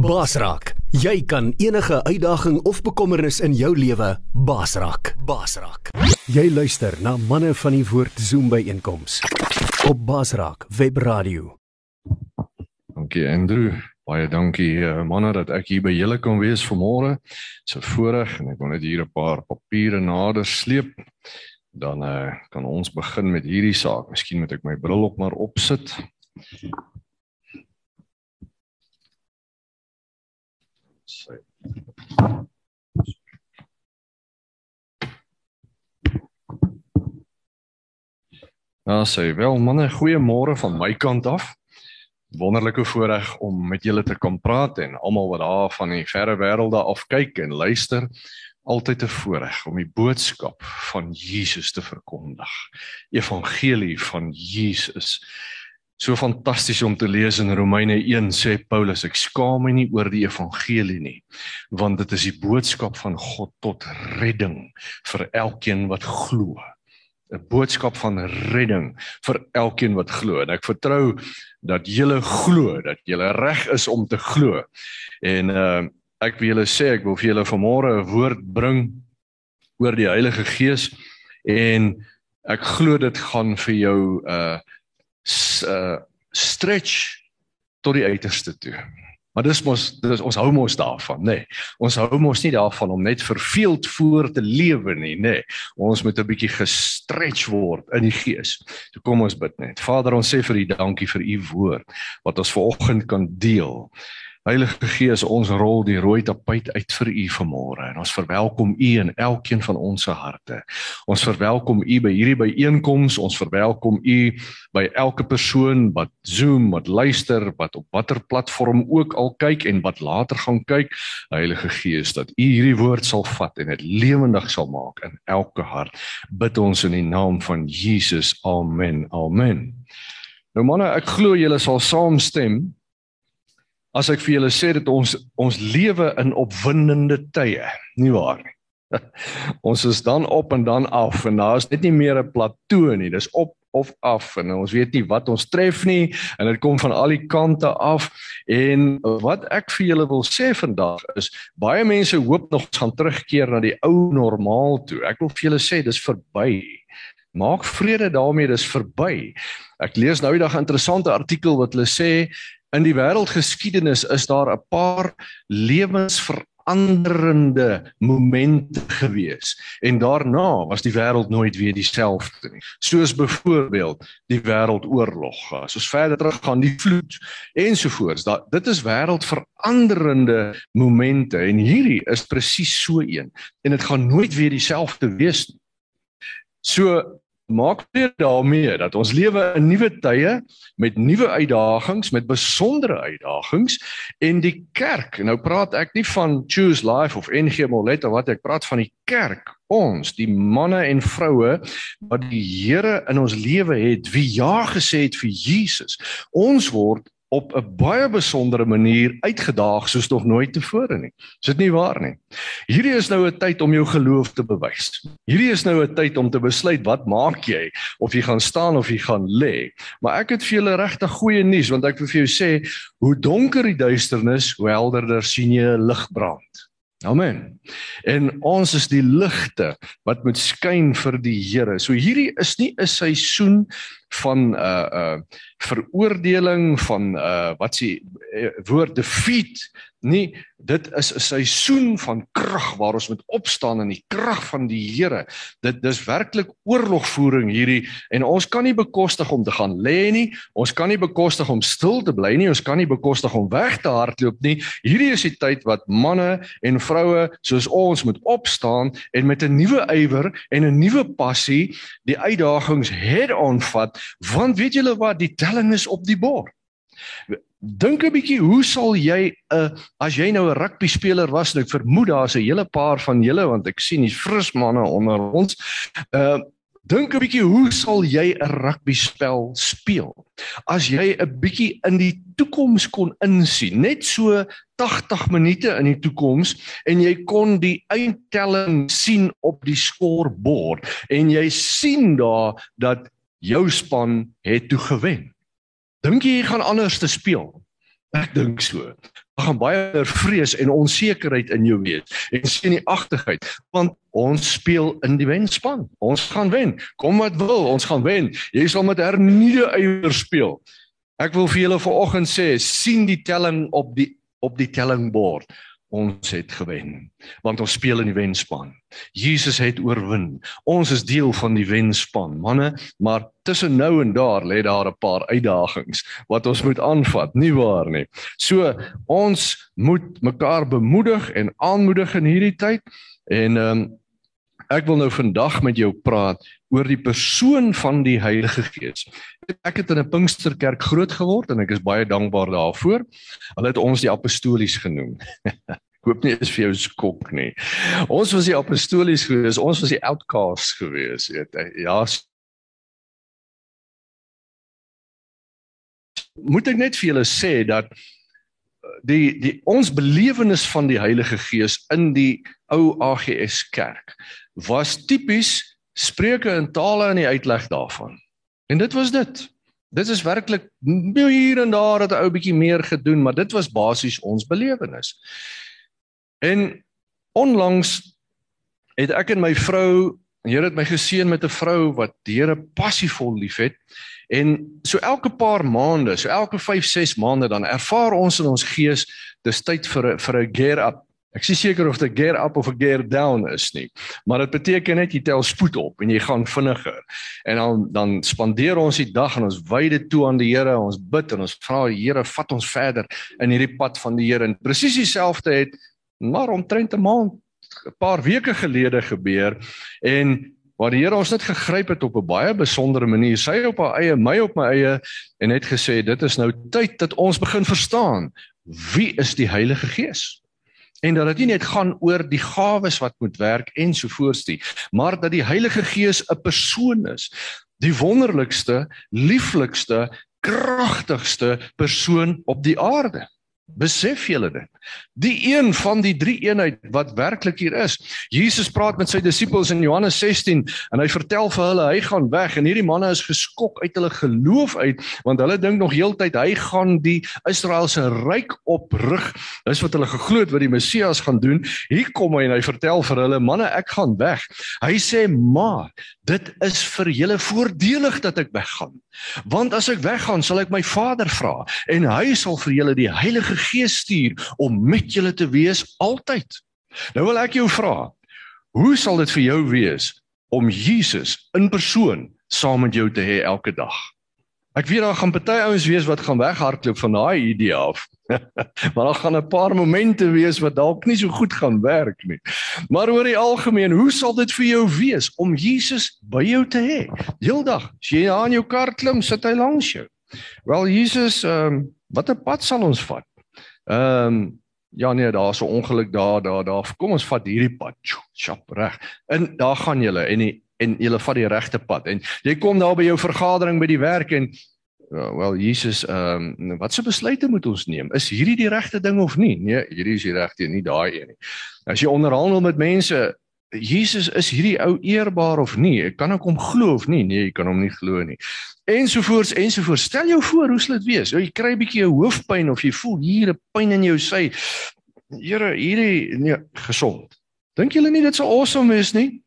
Basraak, jy kan enige uitdaging of bekommernis in jou lewe basraak. Basraak. Jy luister na manne van die woord Zoom by einkoms op Basraak Webradio. Dankie Andrew. Baie dankie uh, manne dat ek hier by julle kan wees vanmôre. Dis 'n voorreg en ek wil net hier 'n paar papiere nader sleep. Dan uh, kan ons begin met hierdie saak. Miskien moet ek my bril op maar opsit. Nou sê wel manne, goeiemôre van my kant af. Wonderlike voorreg om met julle te kan praat en almal wat daar van die verre wêrelde af kyk en luister. Altyd 'n voorreg om die boodskap van Jesus te verkondig. Evangelie van Jesus. So fantasties om te lees in Romeine 1 sê Paulus ek skaam my nie oor die evangelie nie want dit is die boodskap van God tot redding vir elkeen wat glo. 'n boodskap van redding vir elkeen wat glo. En ek vertrou dat julle glo dat julle reg is om te glo. En uh, ek wil julle sê ek wil vir julle vanmôre 'n woord bring oor die Heilige Gees. En ek glo dit gaan vir jou uh uh stretch tot die uiterste toe. Maar dis mos dis ons hou mos daarvan, nê. Nee. Ons hou mos nie daarvan om net verveeld voor te lewe nie, nê. Nee. Ons moet 'n bietjie gestretch word in die gees. So kom ons bid net. Vader, ons sê vir U dankie vir U woord wat ons vanoggend kan deel. Heilige Gees, ons rol die rooi tapuit uit vir U vanmôre en ons verwelkom U in elkeen van ons se harte. Ons verwelkom U by hierdie byeenkoms, ons verwelkom U by elke persoon wat Zoom, wat luister, wat op watter platform ook al kyk en wat later gaan kyk. Heilige Gees, dat U hierdie woord sal vat en dit lewendig sal maak in elke hart. Bid ons in die naam van Jesus. Amen. Amen. Nou manne, ek glo julle sal saamstem as ek vir julle sê dat ons ons lewe in opwindende tye, nie waar nie? ons is dan op en dan af en daar is net nie meer 'n plateau nie, dis op of af en ons weet nie wat ons tref nie en dit kom van al die kante af en wat ek vir julle wil sê vandag is baie mense hoop nog gaan terugkeer na die ou normaal toe. Ek wil vir julle sê dis verby. Maak vrede daarmee, dis verby. Ek lees nou eendag 'n interessante artikel wat hulle sê In die wêreldgeskiedenis is daar 'n paar lewensveranderende momente gewees en daarna was die wêreld nooit weer dieselfde nie. Soos byvoorbeeld die wêreldoorlog, as ons verder terug gaan die vloed ensovoorts. Dat dit is wêreldveranderende momente en hierdie is presies so een en dit gaan nooit weer dieselfde wees nie. So maak dit daarmee dat ons lewe in nuwe tye met nuwe uitdagings, met besondere uitdagings en die kerk. Nou praat ek nie van Choose Life of NG Molet of wat ek praat van die kerk. Ons, die manne en vroue wat die Here in ons lewe het, wie ja gesê het vir Jesus. Ons word op 'n baie besondere manier uitgedaag soos nog nooit tevore nie. Is dit nie waar nie? Hierdie is nou 'n tyd om jou geloof te bewys. Hierdie is nou 'n tyd om te besluit wat maak jy of jy gaan staan of jy gaan lê. Maar ek het vir julle regtig goeie nuus want ek wil vir jou sê hoe donker die duisternis, hoe helderder sien jy 'n lig brand. Amen. En ons is die ligte wat moet skyn vir die Here. So hierdie is nie 'n seisoen van uh uh veroordeling van uh wat s'ie uh, woord defeat nie dit is 'n seisoen van krag waar ons moet opstaan in die krag van die Here dit dis werklik oorlogvoering hierdie en ons kan nie bekostig om te gaan lê nie. Ons kan nie bekostig om stil te bly nie. Ons kan nie bekostig om weg te hardloop nie. Hierdie is die tyd wat manne en vroue soos ons moet opstaan en met 'n nuwe ywer en 'n nuwe passie die uitdagings head-on vat. Want weet julle wat? Die telling is op die bord Dink 'n bietjie, hoe sal jy 'n uh, as jy nou 'n rugby speler was en ek vermoed daar's 'n hele paar van julle want ek sien die fris manne onder ons. Uh dink 'n bietjie, hoe sal jy 'n rugby spel speel? As jy 'n bietjie in die toekoms kon insien, net so 80 minute in die toekoms en jy kon die eindtelling sien op die scorebord en jy sien daar dat jou span het toe gewen. Dink jy jy gaan anders te speel? Ek dink so. gaan baie vrees en onsekerheid in jou wees en senuagtigheid want ons speel in die wenspan. Ons gaan wen. Kom wat wil, ons gaan wen. Jy sal met hernieude ywer speel. Ek wil vir julle vanoggend sê, sien die telling op die op die tellingbord ons het gewen want ons speel in die wenspan. Jesus het oorwin. Ons is deel van die wenspan, manne, maar tussen nou en daar lê daar 'n paar uitdagings wat ons moet aanvat, nie waar nie. So ons moet mekaar bemoedig en aanmoedig in hierdie tyd en ehm um, ek wil nou vandag met jou praat oor die persoon van die Heilige Gees. Ek het in 'n Pinksterkerk groot geword en ek is baie dankbaar daarvoor. Hulle het ons die apostolies genoem. Ek hoop nie is vir jou skok nie. Ons was die apostolies gewees, ons was die outcasts gewees, weet jy. Ja. Moet ek net vir julle sê dat die die ons belewenis van die Heilige Gees in die ou AGS kerk was tipies spreuke in tale en die uitleg daarvan. En dit was dit. Dit is werklik hier en daar het 'n ou bietjie meer gedoen, maar dit was basies ons belewenis. En onlangs het ek en my vrou, die Here het my geseën met 'n vrou wat die Here passievol liefhet. En so elke paar maande, so elke 5, 6 maande dan ervaar ons in ons gees dis tyd vir 'n vir 'n gear up. Ek sê seker of dit gear up of 'n gear down is nie. Maar dit beteken net jy tel spoed op en jy gaan vinniger. En dan dan spandeer ons die dag en ons wy dit toe aan die Here, ons bid en ons vra die Here vat ons verder in hierdie pad van die Here. En presies dieselfde het maar omtrent 'n maand 'n paar weke gelede gebeur en waar die Here ons net gegryp het op 'n baie besondere manier sy op haar eie my op my eie en net gesê dit is nou tyd dat ons begin verstaan wie is die Heilige Gees en dat dit nie net gaan oor die gawes wat moet werk en so voortstie maar dat die Heilige Gees 'n persoon is die wonderlikste lieflikste kragtigste persoon op die aarde Besef julle dit? Die een van die drie eenheid wat werklik hier is. Jesus praat met sy disippels in Johannes 16 en hy vertel vir hulle hy gaan weg en hierdie manne is geskok uit hulle geloof uit want hulle dink nog heeltyd hy gaan die Israeliese ryk oprig. Dis wat hulle geglo het wat die Messias gaan doen. Hier kom hy en hy vertel vir hulle manne ek gaan weg. Hy sê maar dit is vir julle voordelig dat ek weggaan. Want as ek weggaan sal ek my Vader vra en hy sal vir julle die Heilige Gees stuur om met julle te wees altyd. Nou wil ek jou vra, hoe sal dit vir jou wees om Jesus in persoon saam met jou te hê elke dag? Ek weet daar gaan party ouens wees wat gaan weghardloop van daai idee af. maar daar gaan 'n paar momente wees wat dalk nie so goed gaan werk nie. Maar oor die algemeen, hoe sal dit vir jou wees om Jesus by jou te hê? Heeldag, as jy aan jou kar klim, sit hy langs jou. Wel Jesus, ehm um, watter pad sal ons vat? Ehm um, ja nee, daar's 'n ongeluk daar, daar, daar. Kom ons vat hierdie pad. Chop reg. En daar gaan julle en die, en julle vat die regte pad. En jy kom daar by jou vergadering by die werk en ja, wel Jesus, ehm um, wat se besluite moet ons neem? Is hierdie die regte ding of nie? Nee, hierdie is die regte, nie daai een nie. As jy onderhandel met mense, Jesus is hierdie ou eerbaar of nie? Ek kan ek hom glo of nie? Nee, jy kan hom nie glo nie. Ensovoorts ensovoorts. Stel jou voor hoe sal dit wees? Jy kry 'n bietjie hoofpyn of jy voel hier 'n pyn in jou sy. Here, hierdie nee, gesond. Dink julle nie dit sal awesome wees nie?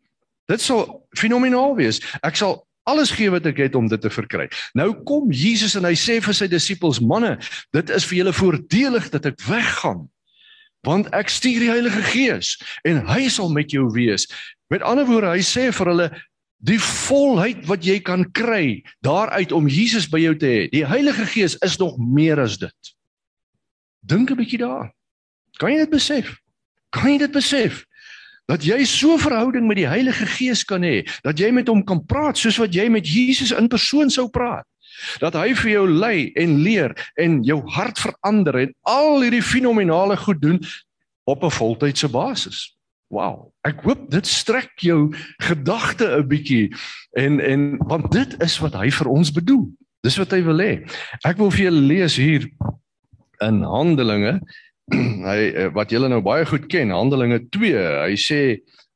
Dit sal fenomenaal wees. Ek sal alles gee wat ek het om dit te verkry. Nou kom Jesus en hy sê vir sy disippels: "Manne, dit is vir julle voordelig dat ek weggaan." want ek stuur die Heilige Gees en hy sal met jou wees. Met ander woorde, hy sê vir hulle die volheid wat jy kan kry daaruit om Jesus by jou te hê. Die Heilige Gees is nog meer as dit. Dink 'n bietjie daar. Kan jy dit besef? Kan jy dit besef? Dat jy so 'n verhouding met die Heilige Gees kan hê, dat jy met hom kan praat soos wat jy met Jesus in persoon sou praat dat hy vir jou lei en leer en jou hart verander en al hierdie fenominale goed doen op 'n voltydse basis. Wow. Ek hoop dit strek jou gedagte 'n bietjie en en want dit is wat hy vir ons bedoel. Dis wat hy wil hê. Ek wil vir julle lees hier in Handelinge hy wat julle nou baie goed ken, Handelinge 2. Hy sê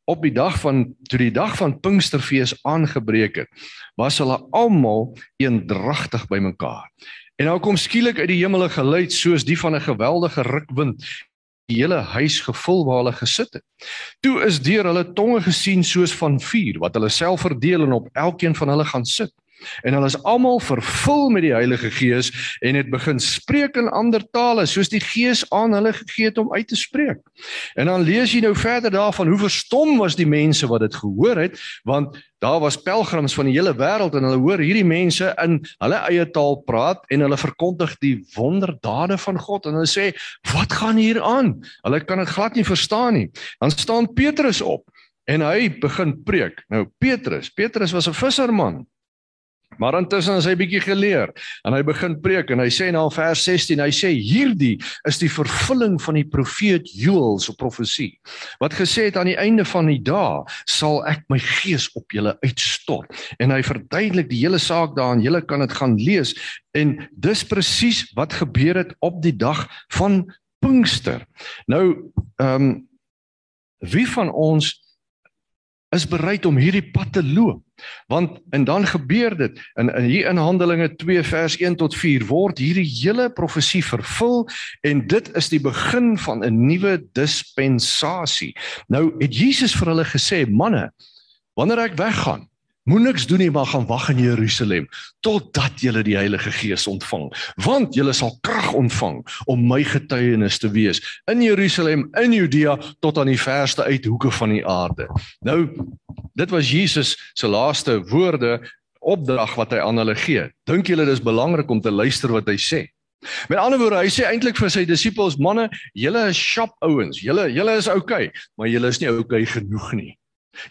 op die dag van toe die dag van Pinksterfees aangebreek het, was hulle almal eendragtig bymekaar. En nou kom skielik uit die hemel 'n geluid soos die van 'n geweldige rukwind die hele huis gevul waar hulle gesit het. Toe is deur hulle tonge gesien soos van vuur wat hulle self verdeel en op elkeen van hulle gaan sit. En hulle is almal vervul met die Heilige Gees en het begin spreek in ander tale soos die Gees aan hulle gegee het om uit te spreek. En dan lees jy nou verder daarvan hoe verstom was die mense wat dit gehoor het want daar was pelgrims van die hele wêreld en hulle hoor hierdie mense in hulle eie taal praat en hulle verkondig die wonderdade van God en hulle sê wat gaan hier aan? Hulle kan dit glad nie verstaan nie. Dan staan Petrus op en hy begin preek. Nou Petrus, Petrus was 'n visserman. Maar intussen het hy bietjie geleer en hy begin preek en hy sê in vers 16 hy sê hierdie is die vervulling van die profeet Joël se profesie. Wat gesê het aan die einde van die dae sal ek my gees op julle uitstort. En hy verduidelik die hele saak daarin. Julle kan dit gaan lees. En dis presies wat gebeur het op die dag van Pinkster. Nou ehm um, wie van ons is bereid om hierdie pad te loop. Want en dan gebeur dit in in hier in Handelinge 2 vers 1 tot 4 word hierdie hele profesie vervul en dit is die begin van 'n nuwe dispensasie. Nou het Jesus vir hulle gesê, manne, wanneer ek weggaan, Moenie niks doen nie, maar gaan wag in Jerusalem totdat julle die Heilige Gees ontvang, want julle sal krag ontvang om my getuienis te wees in Jerusalem, in Judea tot aan die verste uithoeke van die aarde. Nou, dit was Jesus se laaste woorde opdrag wat hy aan hulle gee. Dink julle dis belangrik om te luister wat hy sê? Met ander woorde, hy sê eintlik vir sy disippels, manne, julle is sharp ouens, julle julle is oukei, okay, maar julle is nie oukei okay genoeg nie.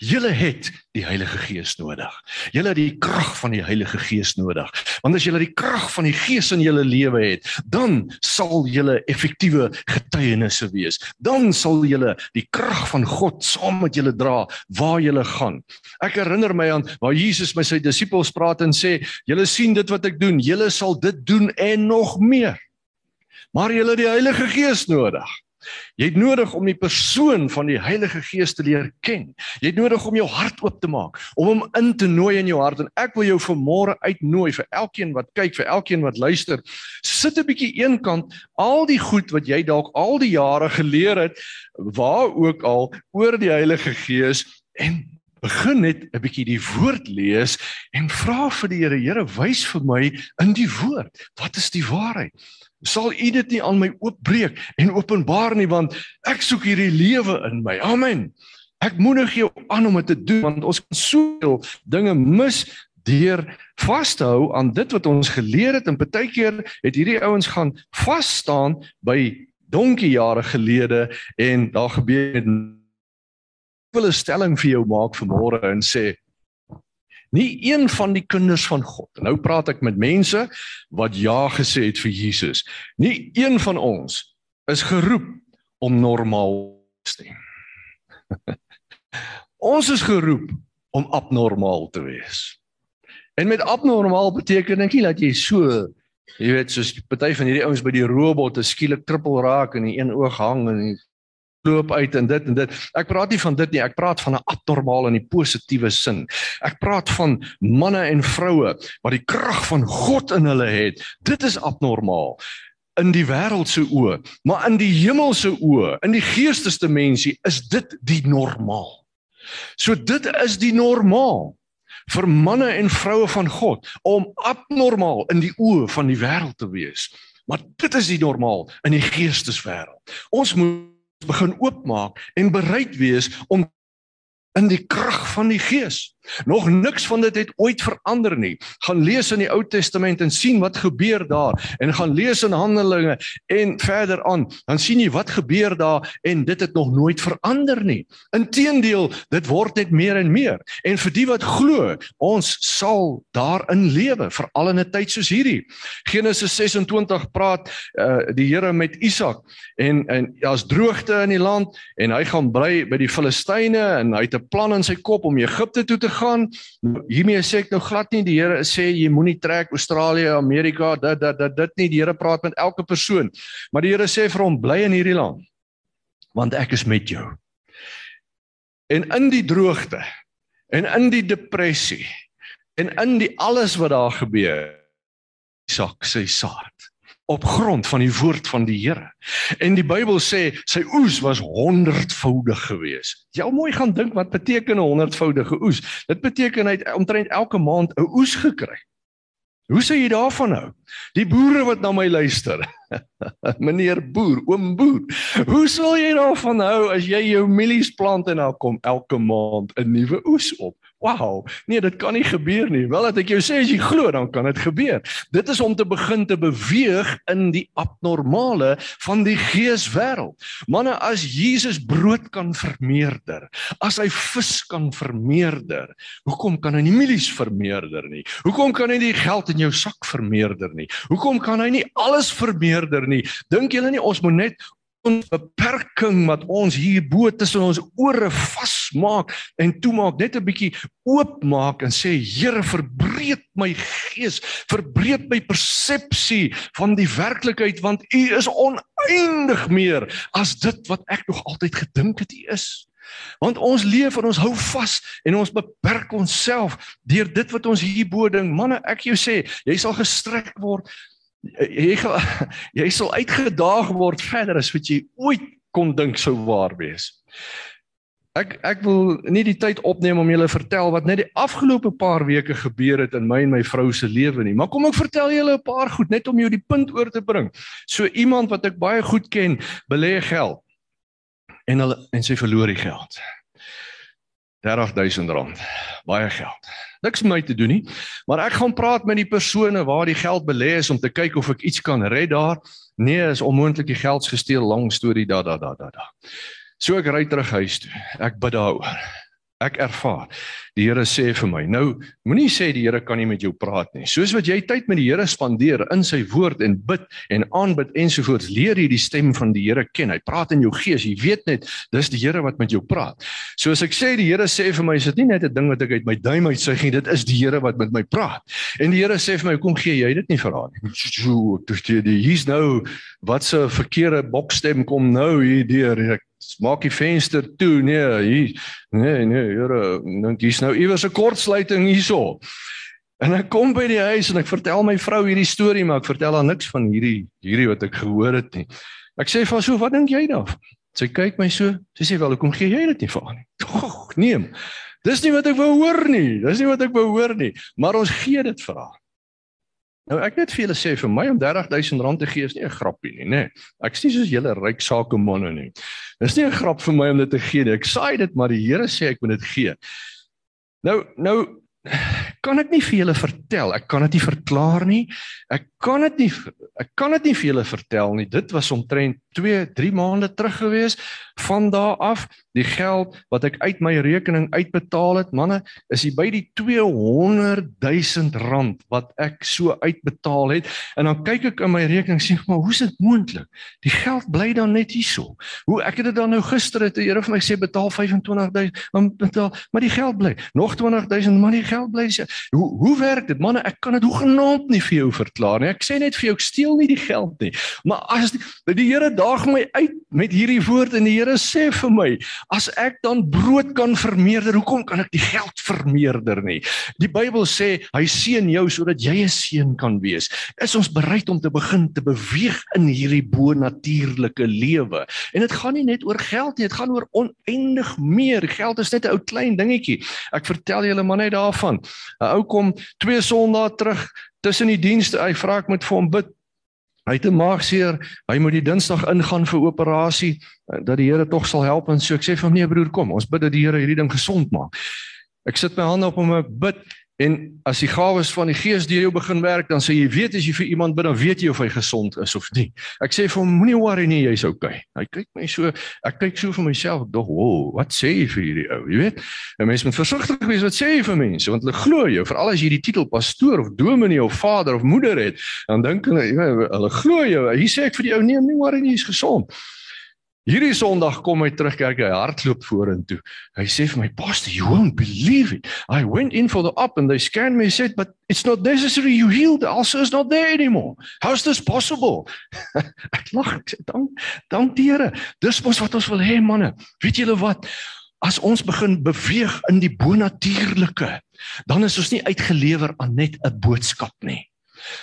Julle het die Heilige Gees nodig. Julle het die krag van die Heilige Gees nodig. Want as julle die krag van die Gees in julle lewe het, dan sal julle effektiewe getuienisse wees. Dan sal julle die krag van God saam met julle dra waar julle gaan. Ek herinner my aan waar Jesus met sy disippels praat en sê, "Julle sien dit wat ek doen, julle sal dit doen en nog meer." Maar julle het die Heilige Gees nodig. Jy het nodig om die persoon van die Heilige Gees te leer ken. Jy het nodig om jou hart oop te maak, om hom in te nooi in jou hart en ek wil jou vanmôre uitnooi vir elkeen wat kyk, vir elkeen wat luister. Sit 'n bietjie eenkant al die goed wat jy dalk al die jare geleer het, waar ook al oor die Heilige Gees en begin net 'n bietjie die woord lees en vra vir die Here, Here, wys vir my in die woord, wat is die waarheid? Sal u dit nie aan my oopbreek en openbaar nie want ek soek hierdie lewe in my. Amen. Ek moedig jou aan om dit te doen want ons kan soveel dinge mis deur vas te hou aan dit wat ons geleer het en baie keer het hierdie ouens gaan vas staan by donkie jare gelede en daar gebeur 'n wil 'n stelling vir jou maak vanmôre en sê Nie een van die kinders van God. Nou praat ek met mense wat ja gesê het vir Jesus. Nie een van ons is geroep om normaal te wees. ons is geroep om abnormaal te wees. En met abnormaal beteken dit nie dat jy so, jy weet, soos party van hierdie ouens by die robotte skielik trippel raak en die een oog hang en die loop uit en dit en dit. Ek praat nie van dit nie, ek praat van 'n abnormaal in die positiewe sin. Ek praat van manne en vroue wat die krag van God in hulle het. Dit is abnormaal in die wêreld se oë, maar in die hemel se oë, in die geestesdimensie is dit die normaal. So dit is die normaal vir manne en vroue van God om abnormaal in die oë van die wêreld te wees. Maar dit is die normaal in die geesteswêreld. Ons moet begin oopmaak en bereid wees om in die krag van die Gees. Nog niks van dit het ooit verander nie. Gaan lees in die Ou Testament en sien wat gebeur daar en gaan lees in Handelinge en verder aan, dan sien jy wat gebeur daar en dit het nog nooit verander nie. Inteendeel, dit word net meer en meer. En vir die wat glo, ons sal daarin lewe, veral in 'n tyd soos hierdie. Genesis 26 praat uh, die Here met Isak en en daar's droogte in die land en hy gaan bly by die Filistyne en hy het 'n plan in sy kop om Egipte toe te gaan. Hiermee sê ek nou glad nie die Here sê jy moenie trek Australië, Amerika, dit dit dit dit nie. Die Here praat met elke persoon. Maar die Here sê vir hom bly in hierdie land want ek is met jou. En in die droogte en in die depressie en in die alles wat daar gebeur Isak sy saad op grond van die woord van die Here. En die Bybel sê sy oes was honderdvoudig gewees. Jy mooi gaan dink wat beteken 'n honderdvoudige oes? Dit beteken hy het omtrent elke maand 'n oes gekry. Hoe sê jy daarvan nou? Die boere wat na my luister. Meneer boer, oom boer. Hoe sal jy daarvan hou as jy jou mielies plant en dan kom elke maand 'n nuwe oes op? Wow, nee, dit kan nie gebeur nie. Wel dat ek jou sê as jy glo, dan kan dit gebeur. Dit is om te begin te beweeg in die abnormale van die geeswêreld. Manne, as Jesus brood kan vermeerder, as hy vis kan vermeerder, hoekom kan hy nie mielies vermeerder nie? Hoekom kan hy nie geld in jou sak vermeerder nie? Hoekom kan hy nie alles vermeerder nie? Dink julle nie ons moet net ons beperking wat ons hier bo tussen ons ore vasmaak en toemaak net 'n bietjie oopmaak en sê Here verbreek my gees verbreek my persepsie van die werklikheid want u is oneindig meer as dit wat ek nog altyd gedink het u is. Want ons leef en ons hou vas en ons beperk onsself deur dit wat ons hier bo ding. Manne ek jou sê jy sal gestrek word jy jy sal uitgedaag word verder as wat jy ooit kon dink sou waar wees. Ek ek wil nie die tyd opneem om julle vertel wat net die afgelope paar weke gebeur het in my en my vrou se lewe nie, maar kom ek vertel julle 'n paar goed net om jou die punt oor te bring. So iemand wat ek baie goed ken, belê geld en hulle en sy verloor die geld. 30000 rand. Baie geld. Niks met my te doen nie. Maar ek gaan praat met die persone waar die geld belê is om te kyk of ek iets kan red daar. Nee, is onmoontlik die geld gesteel, lang storie da da da da da. So ek ry terug huis toe. Ek bid daaroor. Ek ervaar. Die Here sê vir my, nou moenie sê die Here kan nie met jou praat nie. Soos wat jy tyd met die Here spandeer in sy woord en bid en aanbid ensovoorts, leer jy die stem van die Here ken. Hy praat in jou gees. Jy weet net dis die Here wat met jou praat. Soos ek sê die Here sê vir my, is dit nie net 'n ding wat ek uit my duim uit sê nie, dit is die Here wat met my praat. En die Here sê vir my, kom gee jy dit nie vir haar nie. So, dis die hier's nou wat se verkeerde bokstem kom nou hier deur. Maak die venster toe. Nee, hier. Nee, nee, Here, dink hier's nou iewers 'n kortsluiting hierso. En ek kom by die huis en ek vertel my vrou hierdie storie, maar ek vertel haar niks van hierdie hierdie wat ek gehoor het nie. Ek sê vir haar so, "Wat dink jy daarvan?" Sy kyk my so. Sy sê, "Wel, hoekom gee jy dit nie vir haar nie?" Ag, nee. Dis nie wat ek wou hoor nie. Dis nie wat ek wou hoor nie, maar ons gee dit vir haar. Nou ek net vir julle sê vir my om R30000 te gee is nie 'n grappie nie, nê. Ek is nie soos julle ryk sake manne nie. Dis nie 'n grap vir my om dit te gee nie. Ek saai dit maar die Here sê ek moet dit gee. Nou nou kan ek nie vir julle vertel. Ek kan dit nie verklaar nie. Ek kan dit nie ek kan dit nie vir julle vertel nie. Dit was omtrent 2, 3 maande terug gewees van daar af. Die geld wat ek uit my rekening uitbetaal het, manne, is hier by die 200 000 rand wat ek so uitbetaal het. En dan kyk ek in my rekening sê, maar hoe is dit moontlik? Die geld bly dan net hierso. Hoe ek het dit dan nou gister het die Here vir my sê betaal 25 000, maar betaal, maar die geld bly. Nog 20 000, maar die geld bly. Hoe hoe werk dit? Manne, ek kan dit hoegenaamd nie vir jou verklaar nie. Ek sê net vir jou, ek steel nie die geld nie. Maar as die, die Here daag my uit met hierdie woord en die Here sê vir my, as ek dan brood kan vermeerder, hoekom kan ek die geld vermeerder nie? Die Bybel sê hy seën jou sodat jy 'n seën kan wees. Is ons bereid om te begin te beweeg in hierdie bo-natuurlike lewe? En dit gaan nie net oor geld nie, dit gaan oor oneindig meer. Geld is net 'n ou klein dingetjie. Ek vertel julle maar net daarvan. 'n Ou kom twee Sondae terug tussen die dienste, hy vra ek moet vir hom bid. Hy het 'n maagseer. Hy moet die Dinsdag ingaan vir operasie eh, dat die Here tog sal help en so ek sê vir hom nee broer kom, ons bid dat die Here hierdie ding gesond maak. Ek sit my hande op hom en ek bid En as die gawes van die Gees deur jou begin werk, dan sê jy weet as jy vir iemand bid, dan weet jy of hy gesond is of nie. Ek sê vir hom moenie worry nie, jy's okay. Hy kyk my so, ek kyk so vir myself, dog, "Wow, wat sê jy vir hierdie ou?" Jy weet? 'n Mens moet versigtig wees wat sê jy vir mense, want hulle glo jou, veral as jy die titel pastoor of dominee of vader of moeder het, dan dink hulle, hulle glo jou. Hier sê ek vir die ou, "Nee, moenie worry nie, jy's gesond." Hierdie Sondag kom hy terug kerk, hy hardloop vorentoe. Hy sê vir my, "Pastor, you won't believe it. I went in for the op and they scanned me and said, but it's not necessary you healed. The ulcer is not there anymore. How is this possible?" ek lag, ek sê, "Dank, dank die Here. Dis mos wat ons wil hê, manne. Weet julle wat? As ons begin beweeg in die bonatuurlike, dan is ons nie uitgelewer aan net 'n boodskap nie.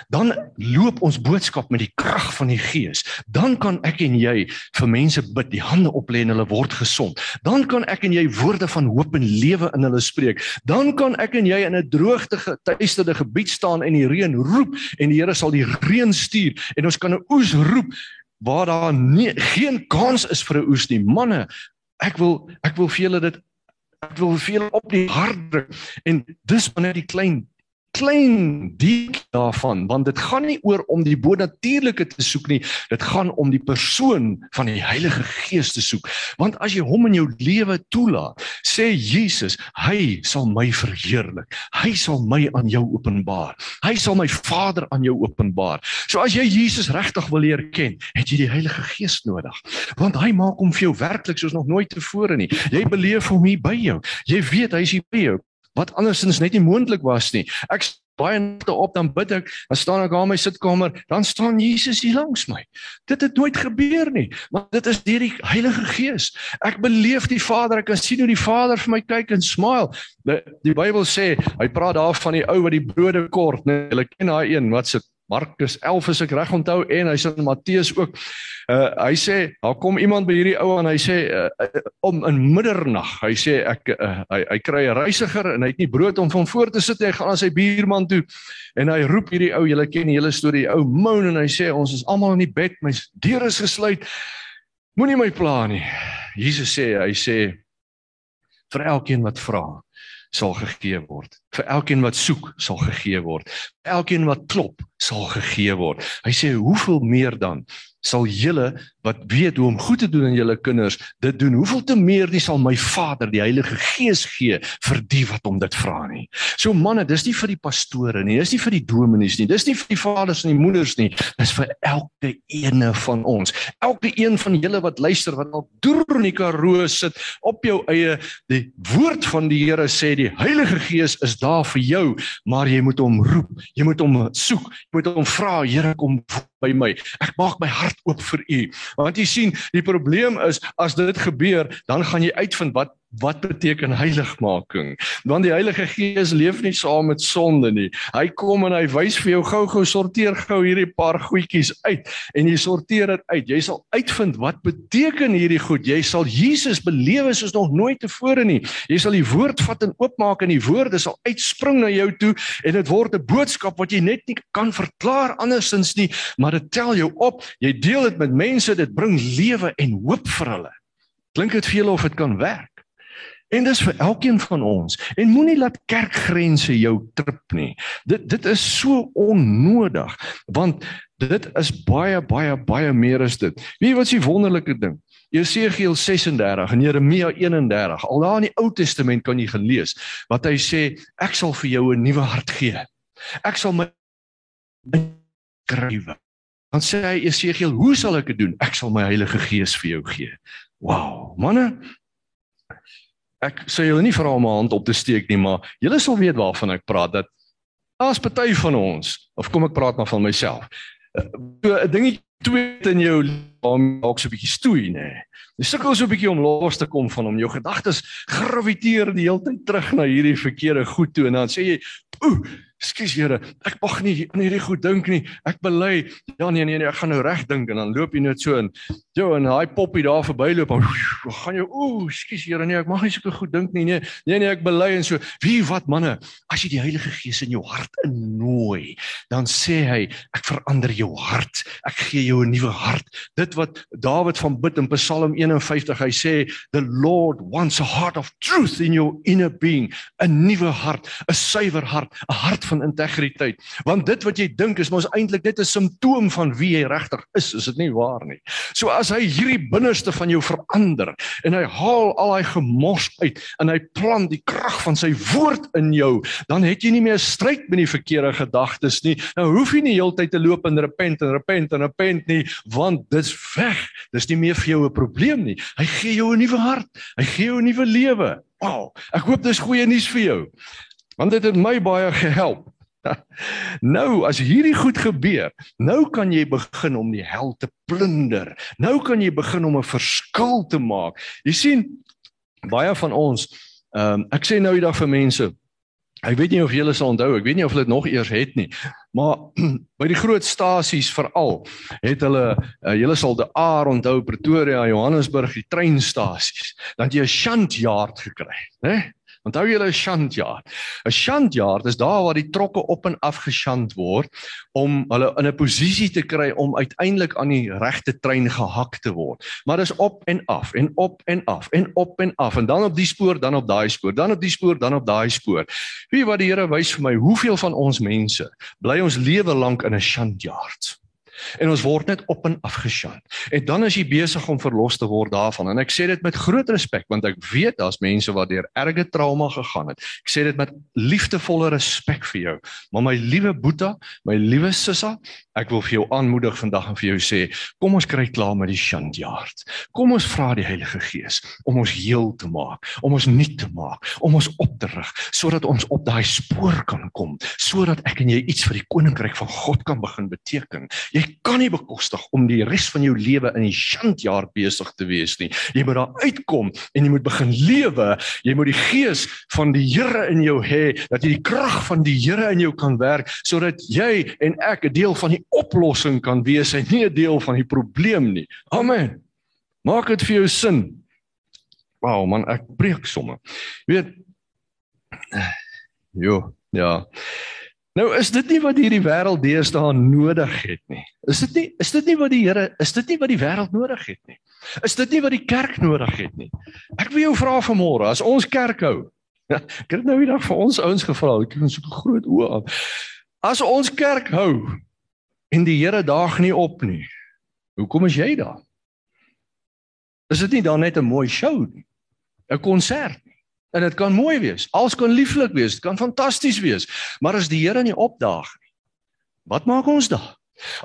Dan loop ons boodskap met die krag van die Gees. Dan kan ek en jy vir mense bid, die hande oplê en hulle word gesond. Dan kan ek en jy woorde van hoop en lewe in hulle spreek. Dan kan ek en jy in 'n droogte getuisterde gebied staan en die reën roep en die Here sal die reën stuur en ons kan 'n oes roep waar daar nie, geen kans is vir 'n oes nie. Manne, ek wil ek wil vir julle dit ek wil vir julle op die hart druk en dis wanneer die klein klein diek daarvan want dit gaan nie oor om die bonatuurlike te soek nie dit gaan om die persoon van die Heilige Gees te soek. Want as jy hom in jou lewe toelaat sê Jesus hy sal my verheerlik. Hy sal my aan jou openbaar. Hy sal my Vader aan jou openbaar. So as jy Jesus regtig wil leer ken het jy die Heilige Gees nodig. Want hy maak hom vir jou werklik soos nog nooit tevore nie. Jy beleef hom hier by jou. Jy weet hy is hier by jou wat andersins net nie moontlik was nie. Ek baie nagte op dan bid ek, dan staan ek aan my sitkamer, dan staan Jesus hier langs my. Dit het nooit gebeur nie, maar dit is deur die Heilige Gees. Ek beleef die Vader, ek kan sien hoe die Vader vir my kyk en smile. Die, die Bybel sê, hy praat daar van die ou wat die brode kort, nee, jy ken daai een wat sit Markus 11 as ek reg onthou en hy sê in Matteus ook. Uh hy sê daar kom iemand by hierdie ou en hy sê uh, uh, om in middernag. Hy sê ek uh, hy hy kry 'n reisiger en hy het nie brood om van voor te sit. Hy gaan aan sy buurman toe en hy roep hierdie ou, julle ken die hele storie, ou moan en hy sê ons is almal in die bed, my deur is gesluit. Moenie my pla nie. Jesus sê hy sê vir elkeen wat vra sal gegee word. Vir elkeen wat soek, sal gegee word. Vir elkeen wat klop, sal gegee word. Hy sê hoeveel meer dan sal julle wat weet hoe om goed te doen aan julle kinders dit doen hoeveel te meer nie sal my Vader die Heilige Gees gee vir die wat hom dit vra nie. So manne, dis nie vir die pastore nie, dis nie vir die dominees nie, dis nie vir die vaders en die moeders nie, dis vir elke ene van ons. Elke een van julle wat luister wat al deur in die karoo sit op jou eie die woord van die Here sê die Heilige Gees is daar vir jou, maar jy moet hom roep, jy moet hom soek, jy moet hom vra, Here kom by my. Ek maak my hart oop vir u. Want jy sien, die probleem is as dit gebeur, dan gaan jy uitvind wat wat beteken heiligmaking? Want die Heilige Gees leef nie saam met sonde nie. Hy kom en hy wys vir jou gou-gou sorteer gou hierdie paar goedjies uit en jy sorteer dit uit. Jy sal uitvind wat beteken hierdie goed. Jy sal Jesus belewe soos nog nooit tevore nie. Jy sal die woord vat en oopmaak en die woorde sal uitspring na jou toe en dit word 'n boodskap wat jy net nie kan verklaar andersins nie, maar dit tel jou op. Jy deel dit met mense, dit bring lewe en hoop vir hulle. Klink dit vir julle of dit kan werk? En dis vir elkeen van ons. En moenie laat kerkgrense jou trip nie. Dit dit is so onnodig want dit is baie baie baie meer as dit. Wie wat is die wonderlike ding? Jesegiel 36 en Jeremia 31. Al daar in die Ou Testament kan jy gelees wat hy sê ek sal vir jou 'n nuwe hart gee. Ek sal my skrywe. Dan sê hy Jesegiel, hoe sal ek dit doen? Ek sal my Heilige Gees vir jou gee. Wow, manne, ek sê julle nie vra om 'n hand op te steek nie, maar julle sal weet waarvan ek praat dat as party van ons of kom ek praat maar van myself. Eh, 'n dingetjie twee in jou om dalk so 'n bietjie stoei nê. Jy sukkel so 'n bietjie om los te kom van hom. Jou gedagtes graviteer die hele tyd terug na hierdie verkeerde goed toe en dan sê jy, "Ooh, Skus Here, ek mag nie aan hierdie goed dink nie. Ek bely. Ja nee nee nee, ek gaan nou reg dink en dan loop jy net so in. Jo en daai poppie daar verbyloop en gaan jy ooh, skus Here, nee, ek mag nie sulke goed dink nie. Nee, nee nee, ek bely en so. Wie wat manne, as jy die Heilige Gees in jou hart innooi, dan sê hy, ek verander jou hart. Ek gee jou 'n nuwe hart. Dit wat Dawid van bid in Psalm 51, hy sê, "The Lord wants a heart of truth in your inner being." 'n Nuwe hart, 'n suiwer hart, 'n hart van integriteit. Want dit wat jy dink is mos eintlik net 'n simptoom van wie jy regtig is, is dit nie waar nie? So as hy hierdie binneste van jou verander en hy haal al daai gemors uit en hy plant die krag van sy woord in jou, dan het jy nie meer stryd met die verkeerde gedagtes nie. Nou hoef jy nie heeltyd te loop en repent en repent en repent nie, want dit's weg. Dis nie meer vir jou 'n probleem nie. Hy gee jou 'n nuwe hart. Hy gee jou 'n nuwe lewe. Wow, ek hoop dis goeie nuus vir jou. Want dit het my baie gehelp. Nou as hierdie goed gebeur, nou kan jy begin om die hel te plunder. Nou kan jy begin om 'n verskil te maak. Jy sien baie van ons, ehm um, ek sê nou die dag vir mense, Ek weet nie of julle sal onthou, ek weet nie of hulle dit nog eers het nie. Maar by die groot stasies veral het hulle uh, julle sal die Aar onthou Pretoria, Johannesburg, die treinstasies. Dan jy 'n shantjaard gekry, né? Onthou julle 'n shantjaar. 'n Shantjaar is daar waar die trokke op en af geshant word om hulle in 'n posisie te kry om uiteindelik aan die regte trein gehak te word. Maar dis op en af en op en af en op en af en dan op die spoor, dan op daai spoor, dan op die spoor, dan op daai spoor. Wie wat die Here wys vir my, hoeveel van ons mense bly ons lewe lank in 'n shantjaar? En ons word net op en af gesjaan. En dan is jy besig om verlos te word daarvan. En ek sê dit met groot respek want ek weet daar's mense wat deur erge trauma gegaan het. Ek sê dit met liefdevolle respek vir jou. Maar my liewe Boeta, my liewe Sissa, ek wil vir jou aanmoedig vandag en vir jou sê, kom ons kry klaar met die sjandjaard. Kom ons vra die Heilige Gees om ons heel te maak, om ons nuut te maak, om ons op te rig sodat ons op daai spoor kan kom, sodat ek en jy iets vir die koninkryk van God kan begin beteken. Jy kan nie bekostig om die res van jou lewe in die sjandjaar besig te wees nie. Jy moet daar uitkom en jy moet begin lewe. Jy moet die gees van die Here in jou hê dat jy die krag van die Here in jou kan werk sodat jy en ek 'n deel van die oplossing kan wees en nie 'n deel van die probleem nie. Amen. Maak dit vir jou sin. Wow man, ek breek somme. Jy weet Jo, ja. Nou is dit nie wat hierdie wêreld deesdae nodig het nie. Is dit nie is dit nie wat die Here is dit nie wat die wêreld nodig het nie. Is dit nie wat die kerk nodig het nie. Ek wil jou vra vanmôre, as ons kerk hou. Ek het nou eendag vir ons ouens gevra, ek het so 'n groot oë aan. As ons kerk hou en die Here daag nie op nie. Hoekom is jy daar? Is dit nie dan net 'n mooi show nie? 'n Konsert? En dit kan mooi wees. Alles kan lieflik wees, dit kan fantasties wees. Maar as die Here nie opdaag nie, wat maak ons da?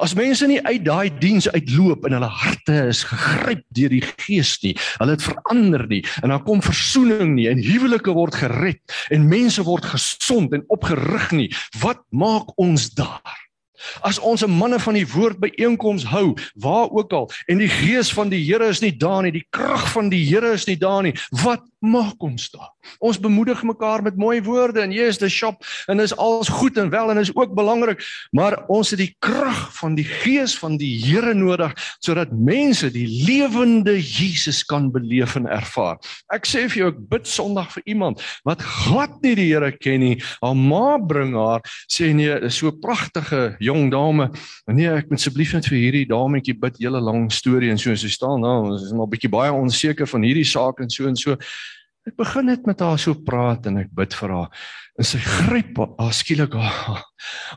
As mense nie uit daai diens uitloop en hulle harte is gegryp deur die Gees nie, hulle het verander nie en dan kom verzoening nie en huwelike word gered en mense word gesond en opgerig nie, wat maak ons daar? As ons 'n manne van die woord by einkoms hou, waar ook al, en die gees van die Here is nie daar nie, die krag van die Here is nie daar nie, wat maak ons daar? Ons bemoedig mekaar met mooi woorde en yes, the shop en is alles goed en wel en is ook belangrik, maar ons het die krag van die gees van die Here nodig sodat mense die lewende Jesus kan beleef en ervaar. Ek sê vir jou, ek bid Sondag vir iemand wat glad nie die Here ken nie. Haar ma bring haar, sê nee, is so pragtige jong dame. Nee, ek moet asseblief net vir hierdie dametjie bid, hele lang storie en so en sy staan nou, ons is maar 'n bietjie baie onseker van hierdie saak en so en so. Ek begin net met haar so praat en ek bid vir haar. En sy gryp haar skielik haar,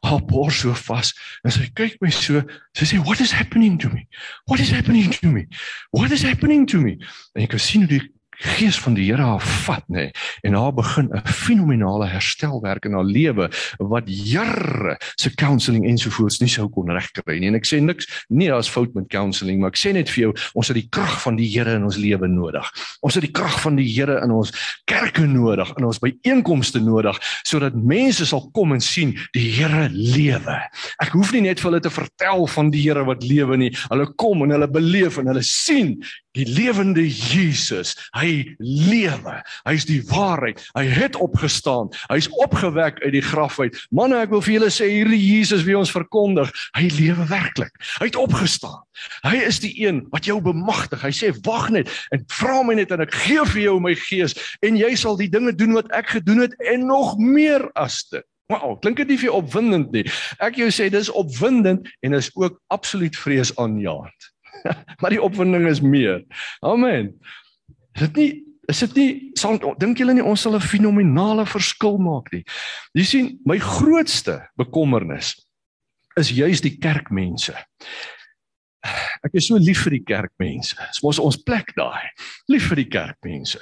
haar bors so vas en sy kyk my so. Sy sê, "What is happening to me? What is happening to me? What is happening to me?" En ek kan sien hoe die gees van die Here haar vat nê nee, en haar begin 'n fenominale herstelwerk in haar lewe wat jare se counselling ensovoorts nie sou kon regkry nie. En ek sê niks nie daar's fout met counselling maar ek sê net vir jou ons het die krag van die Here in ons lewe nodig. Ons het die krag van die Here in ons kerke nodig in ons byeenkomste nodig sodat mense sal kom en sien die Here lewe. Ek hoef nie net vir hulle te vertel van die Here wat lewe nie. Hulle kom en hulle beleef en hulle sien die lewende Jesus. Hy lewe. Hy's die waarheid. Hy het opgestaan. Hy's opgewek uit die graf uit. Manne, ek wil vir julle sê hierdie Jesus wie ons verkondig, hy lewe werklik. Hy het opgestaan. Hy is die een wat jou bemagtig. Hy sê wag net en vra my net en ek gee vir jou my gees en jy sal die dinge doen wat ek gedoen het en nog meer as dit. Wow, klink dit nie vir opwindend nie. Ek jou sê dis opwindend en is ook absoluut vreesaanjaend. maar die opwinding is meer. Amen. Is dit nie is dit nie sal dink julle nie ons sal 'n fenominale verskil maak nie. Jy sien, my grootste bekommernis is juis die kerkmense. Ek is so lief vir die kerkmense. Dis mos ons plek daai. Lief vir die kerkmense.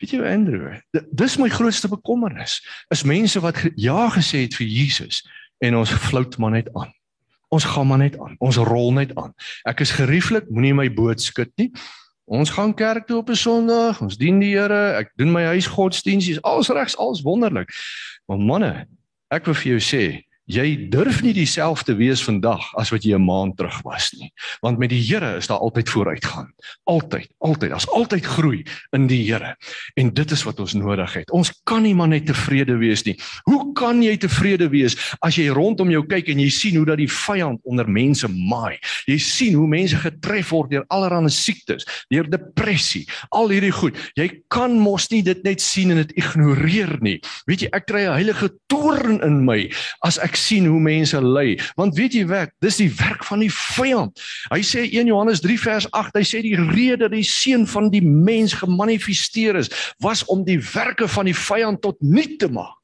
Weet jy Andrew, dis my grootste bekommernis. Is mense wat ja gesê het vir Jesus en ons flout maar net aan. Ons gaan maar net aan. Ons rol net aan. Ek is gerieflik, moenie my boot skud nie. Ons gaan kerk toe op 'n Sondag. Ons dien die Here. Ek doen my huisgodsdiensies. Alles regs, alles wonderlik. Maar manne, ek wil vir jou sê, jy durf nie dieselfde wees vandag as wat jy 'n maand terug was nie. Want met die Here is daar altyd vooruitgaan. Altyd, altyd. Daar's altyd groei in die Here. En dit is wat ons nodig het. Ons kan nie maar net tevrede wees nie. Hoe kan jy tevrede wees as jy rondom jou kyk en jy sien hoe dat die vyand onder mense maai? Jy sien hoe mense getref word deur allerlei siektes, deur depressie, al hierdie goed. Jy kan mos nie dit net sien en dit ignoreer nie. Weet jy, ek kry 'n heilige toorn in my as ek sien hoe mense ly. Want weet jy wat? Dis die werk van die vyand. Hy sê 1 Johannes 3 vers 8, hy sê die rede dat die seun van die mens gemanifesteer is, was om die werke van die vyand tot nul te maak.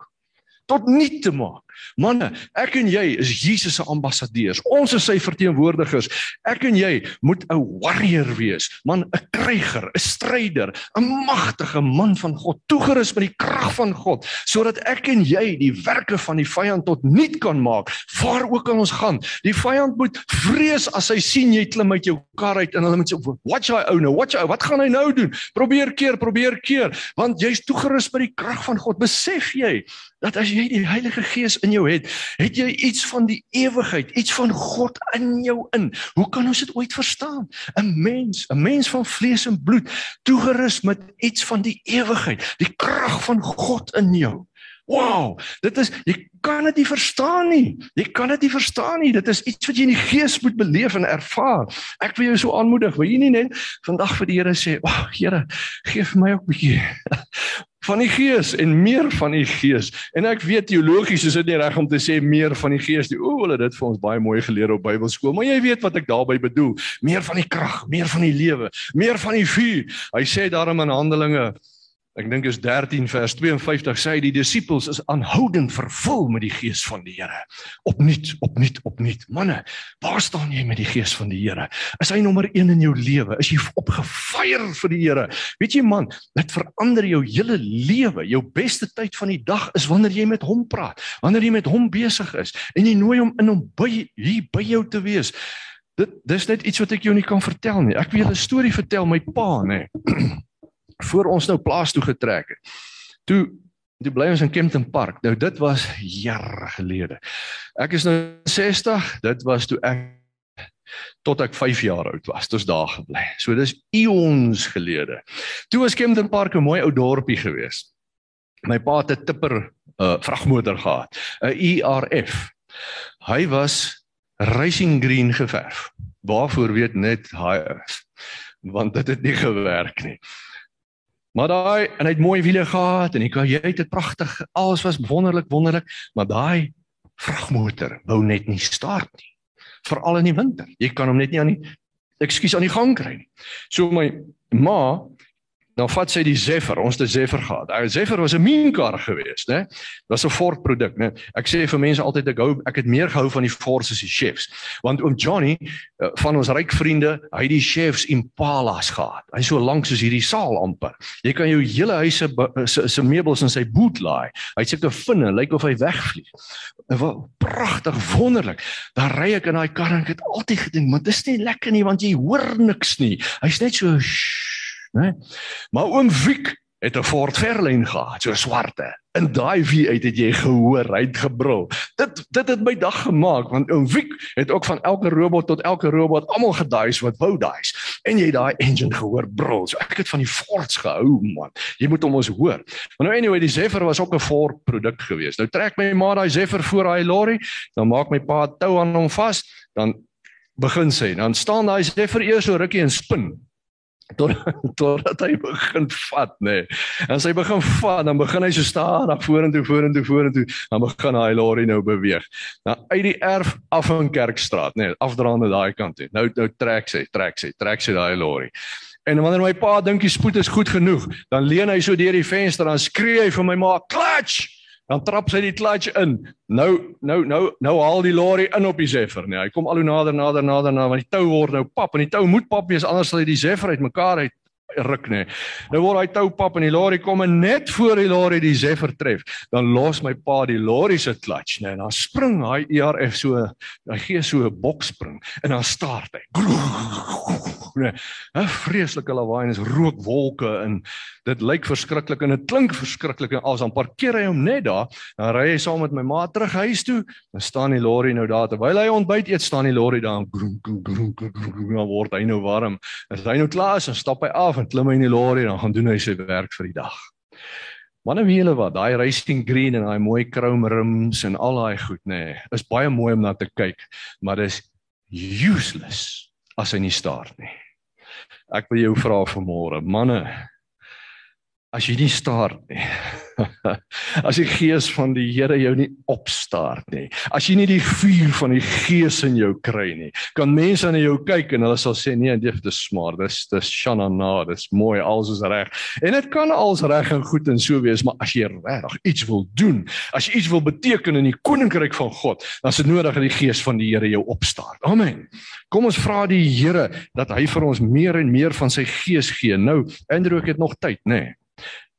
Tot nul te maak. Manne, ek en jy is Jesus se ambassadeurs. Ons is sy verteenwoordigers. Ek en jy moet 'n warrior wees, man, 'n kryger, 'n stryder, 'n magtige man van God, toegerus met die krag van God, sodat ek en jy die werke van die vyand tot nul kan maak, waar ook al ons gaan. Die vyand moet vrees as hy sien jy klim uit jou kar uit en hulle moet sê, "Watch hy ou nou, watch hy, wat gaan hy nou doen?" Probeer keer, probeer keer, want jy's toegerus met die krag van God. Besef jy dat as jy die Heilige Gees in jou het, het jy iets van die ewigheid, iets van God in jou in. Hoe kan ons dit ooit verstaan? 'n Mens, 'n mens van vlees en bloed, toegerus met iets van die ewigheid, die krag van God in jou. Wow, dit is jy kan dit nie verstaan nie. Jy kan dit nie verstaan nie. Dit is iets wat jy in die gees moet beleef en ervaar. Ek wil jou so aanmoedig, wil jy nie net vandag vir die Here sê, "Ag, oh, Here, gee vir my ook 'n bietjie van die gees en meer van die gees. En ek weet teologies is dit nie reg om te sê meer van die gees nie. O, hulle het dit vir ons baie mooi geleer op Bybelskool, maar jy weet wat ek daarmee bedoel. Meer van die krag, meer van die lewe, meer van die vuur. Hy sê daarom in Handelinge Ek dink is 13 vers 52 sê die disippels is aanhoudend vervul met die gees van die Here. Opnuut, opnuut, opnuut. Manne, waar staan jy met die gees van die Here? Is hy nommer 1 in jou lewe? Is jy opgefeier vir die Here? Weet jy man, dit verander jou hele lewe. Jou beste tyd van die dag is wanneer jy met hom praat, wanneer jy met hom besig is en jy nooi hom in om by hier by jou te wees. Dit dis net iets wat ek jou nie kan vertel nie. Ek wil julle 'n storie vertel my pa, nê. voor ons nou plaas toe getrek het. Toe toe bly ons in Kempton Park. Nou dit was jare gelede. Ek is nou 60, dit was toe ek tot ek 5 jaar oud was, toets daar gebly. So dis eons gelede. Toe was Kempton Park 'n mooi ou dorpie geweest. My pa het 'n tipper uh, vragmotor gehad, 'n ERF. Hy was racing green geverf. Waarvoor weet net hy want dit het nie gewerk nie. Maar daai en hy het mooi wiele gehad en hy kan jy het dit pragtig. Alles was wonderlik, wonderlik, maar daai vragmotor wou net nie start nie. Veral in die winter. Jy kan hom net nie aan die ekskuus aan die gang kry nie. So my ma Nou vat sy die Zephyr, ons het 'n Zephyr gehad. Ou Zephyr was 'n mean kar geweest, né? Was 'n Ford produk, né? Ek sê vir mense altyd ek hou ek het meer gehou van die Fords as die Chefs. Want oom Johnny eh, van ons ryk vriende, hy het die Chefs Impalas gehad. Hy so lank soos hierdie saal amper. Jy kan jou hele huis se se meubels in sy boot laai. Hy het sulke vinne, lyk of hy wegvlieg. Wat pragtig, wonderlik. Dan ry ek in daai kar en ek het altyd gedink, maar dit is nie lekker nie want jy hoor niks nie. Hy's net so shh, né? Maar oom Wiek het 'n Ford Fairlane gehad, so swarte. In daai wie uit het jy gehoor, hy het gebrul. Dit dit het my dag gemaak want oom Wiek het ook van elke robot tot elke robot almal gedaais wat wou daais. En jy daai engine gehoor brul. So ek het van die Fords gehou, man. Jy moet hom ons hoor. Maar nou anyway, die Zephyr was ook 'n Ford produk geweest. Nou trek my ma daai Zephyr voor daai lorry, dan maak my pa tou aan hom vas, dan begin sy. Dan staan daai Zephyr eers so rukkie en spin tot totdat hy begin vat nê. Nee. En as hy begin vat, dan begin hy so stadig vorentoe vorentoe vorentoe, dan begin hy lorry nou beweeg. Nou uit die erf af in Kerkstraat nê, nee, afdraande daai kant toe. Nou nou trek sy, trek sy, trek sy daai lorry. En wanneer my pa dink die spoed is goed genoeg, dan leun hy so deur die venster en skree hy vir my ma, "Clutch!" Dan trap sy die clutch in. Nou nou nou nou haal die lorry in op die Zephyr, nee. Hy kom al hoe nader nader nader na want die tou word nou pap en die tou moet pap wees anders sal hy die Zephyr uitmekaar uit ruk nê. Nou word hy tou pap en die lorry kom en net voor die lorry die Zephyr tref, dan los my pa die lorry se clutch nê en dan spring hy ERF so, hy gee so 'n bokspring en dan start hy. Nee, 'n vreeslike lawaai en is rookwolke en dit lyk verskriklik en dit klink verskriklik en as dan parkeer hy hom net daar, dan ry hy saam met my ma terug huis toe, dan staan die lorry nou daar terwyl hy ontbyt eet, staan die lorry daar en groen groen groen groen word hy nou warm. As hy nou klaar is, dan stap hy af en klim hy in die lorry en dan gaan doen hy sy werk vir die dag. Manne wie hulle wat, daai racing green en daai mooi chrome rims en al daai goed nê, nee, is baie mooi om na te kyk, maar dis useless as hy nie staar nie. Ek wil jou vra vanmôre, manne, as jy nie staar nie. as die gees van die Here jou nie opstaar nie. As jy nie die vuur van die gees in jou kry nie. Kan mense na jou kyk en hulle sal sê nee, dit is smaar. Dis dis shanana, dis mooi, alles is reg. En dit kan alles reg en goed en so wees, maar as jy regtig iets wil doen, as jy iets wil beteken in die koninkryk van God, dan is dit nodig dat die gees van die Here jou opstaar. Amen. Kom ons vra die Here dat hy vir ons meer en meer van sy gees gee. Nou, Andrew, ek het nog tyd, nê? Nee.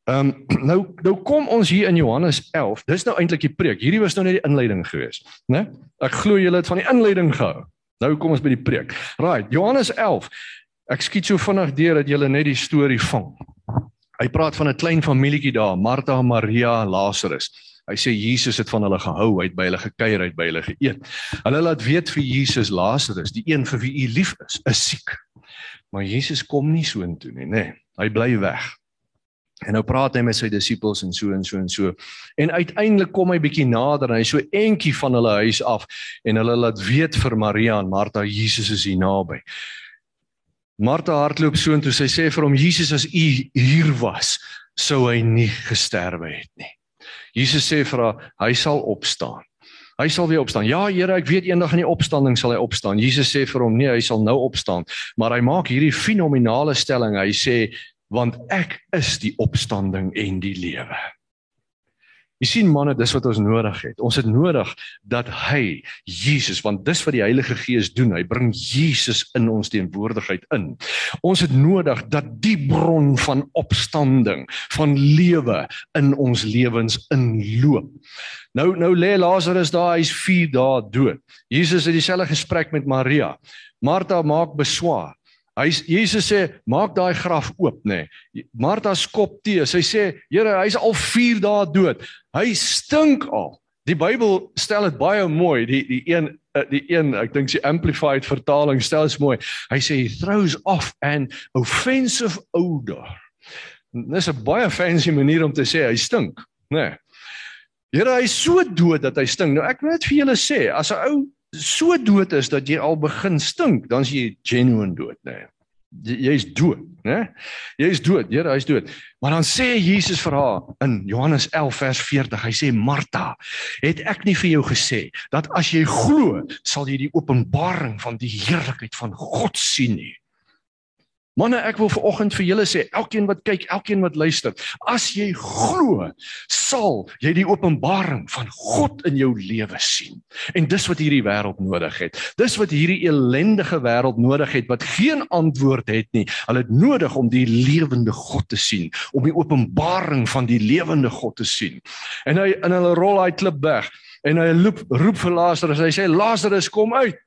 Ehm um, nou nou kom ons hier in Johannes 11. Dis nou eintlik die preek. Hierdie was nou net die inleiding geweest, né? Ek glo julle het van die inleiding gehou. Nou kom ons by die preek. Right, Johannes 11. Ek skiet so vinnig deur dat julle net die storie vang. Hy praat van 'n klein familietjie daar, Martha, Maria, Lazarus. Hy sê Jesus het van hulle gehou, hy het by hulle gekuier, hy het by hulle geëet. Hulle laat weet vir Jesus Lazarus, die een vir wie u lief is, is siek. Maar Jesus kom nie so intoe nie, nê. Nee, hy bly weg. En nou praat hy met sy disippels en so en so en so. En uiteindelik kom hy bietjie nader en hy so entjie van hulle huis af en hulle laat weet vir Maria en Martha Jesus is hier naby. Martha hardloop so intoe sy sê vir hom Jesus as u hier was, sou hy nie gesterwe het nie. Jesus sê vir haar hy sal opstaan. Hy sal weer opstaan. Ja, Here, ek weet eendag in die opstanding sal hy opstaan. Jesus sê vir hom, nee, hy sal nou opstaan. Maar hy maak hierdie fenominale stelling. Hy sê want ek is die opstanding en die lewe. Jy sien manne, dis wat ons nodig het. Ons het nodig dat hy Jesus, want dis wat die Heilige Gees doen. Hy bring Jesus in ons teenwoordigheid in. Ons het nodig dat die bron van opstanding, van lewe in ons lewens inloop. Nou nou lê Lazarus daar, hy's 4 dae dood. Jesus het dieselfde gesprek met Maria. Martha maak beswaar. Hy Jesus sê maak daai graf oop nê. Nee. Martha skop te. Sy sê Here, hy's al 4 dae dood. Hy stink al. Die Bybel stel dit baie mooi. Die die een eh, die een, ek dink die amplified vertaling stel dit mooi. Hy sê he throws off an offensive odor. Dis 'n baie fancy manier om te sê hy stink, nê. Nee. Here, hy's so dood dat hy stink. Nou ek wil net vir julle sê, as 'n ou so dood is dat jy al begin stink, dan is jy genuine dood, né? Nee. Jy's dood, né? Jy's dood, Here, hy's dood. Maar dan sê Jesus vir haar in Johannes 11 vers 40, hy sê Martha, het ek nie vir jou gesê dat as jy glo, sal jy die openbaring van die heerlikheid van God sien nie? Manne, ek wil viroggend vir julle sê, elkeen wat kyk, elkeen wat luister, as jy glo, sal jy die openbaring van God in jou lewe sien. En dis wat hierdie wêreld nodig het. Dis wat hierdie ellendige wêreld nodig het wat geen antwoord het nie. Hulle het nodig om die lewende God te sien, om die openbaring van die lewende God te sien. En hy in hulle rol hy klip weg en hy roep roep vir Lazarus. Hy sê Lazarus kom uit.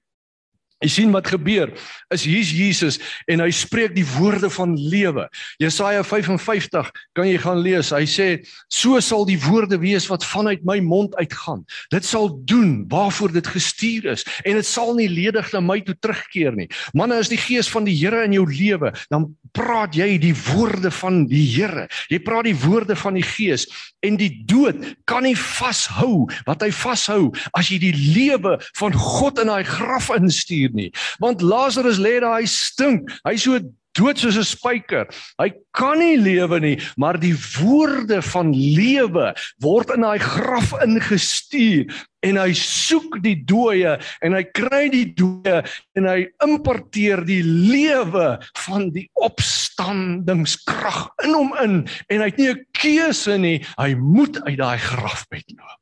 Jy sien wat gebeur is hier's Jesus en hy spreek die woorde van lewe. Jesaja 55 kan jy gaan lees. Hy sê so sal die woorde wees wat vanuit my mond uitgaan. Dit sal doen waarvoor dit gestuur is en dit sal nie ledig na my toe terugkeer nie. Manne, as die gees van die Here in jou lewe, dan praat jy die woorde van die Here. Jy praat die woorde van die Gees en die dood kan nie vashou wat hy vashou as jy die lewe van God in daai graf instuur hier nie. Want Lazarus lê daar, hy stink. Hy so dood soos 'n spyker. Hy kan nie lewe nie, maar die woorde van lewe word in daai graf ingestuur en hy soek die dooie en hy kry die dooie en hy importeer die lewe van die opstandingskrag in hom in en hy het nie 'n keuse nie, hy moet uit daai graf uitloop.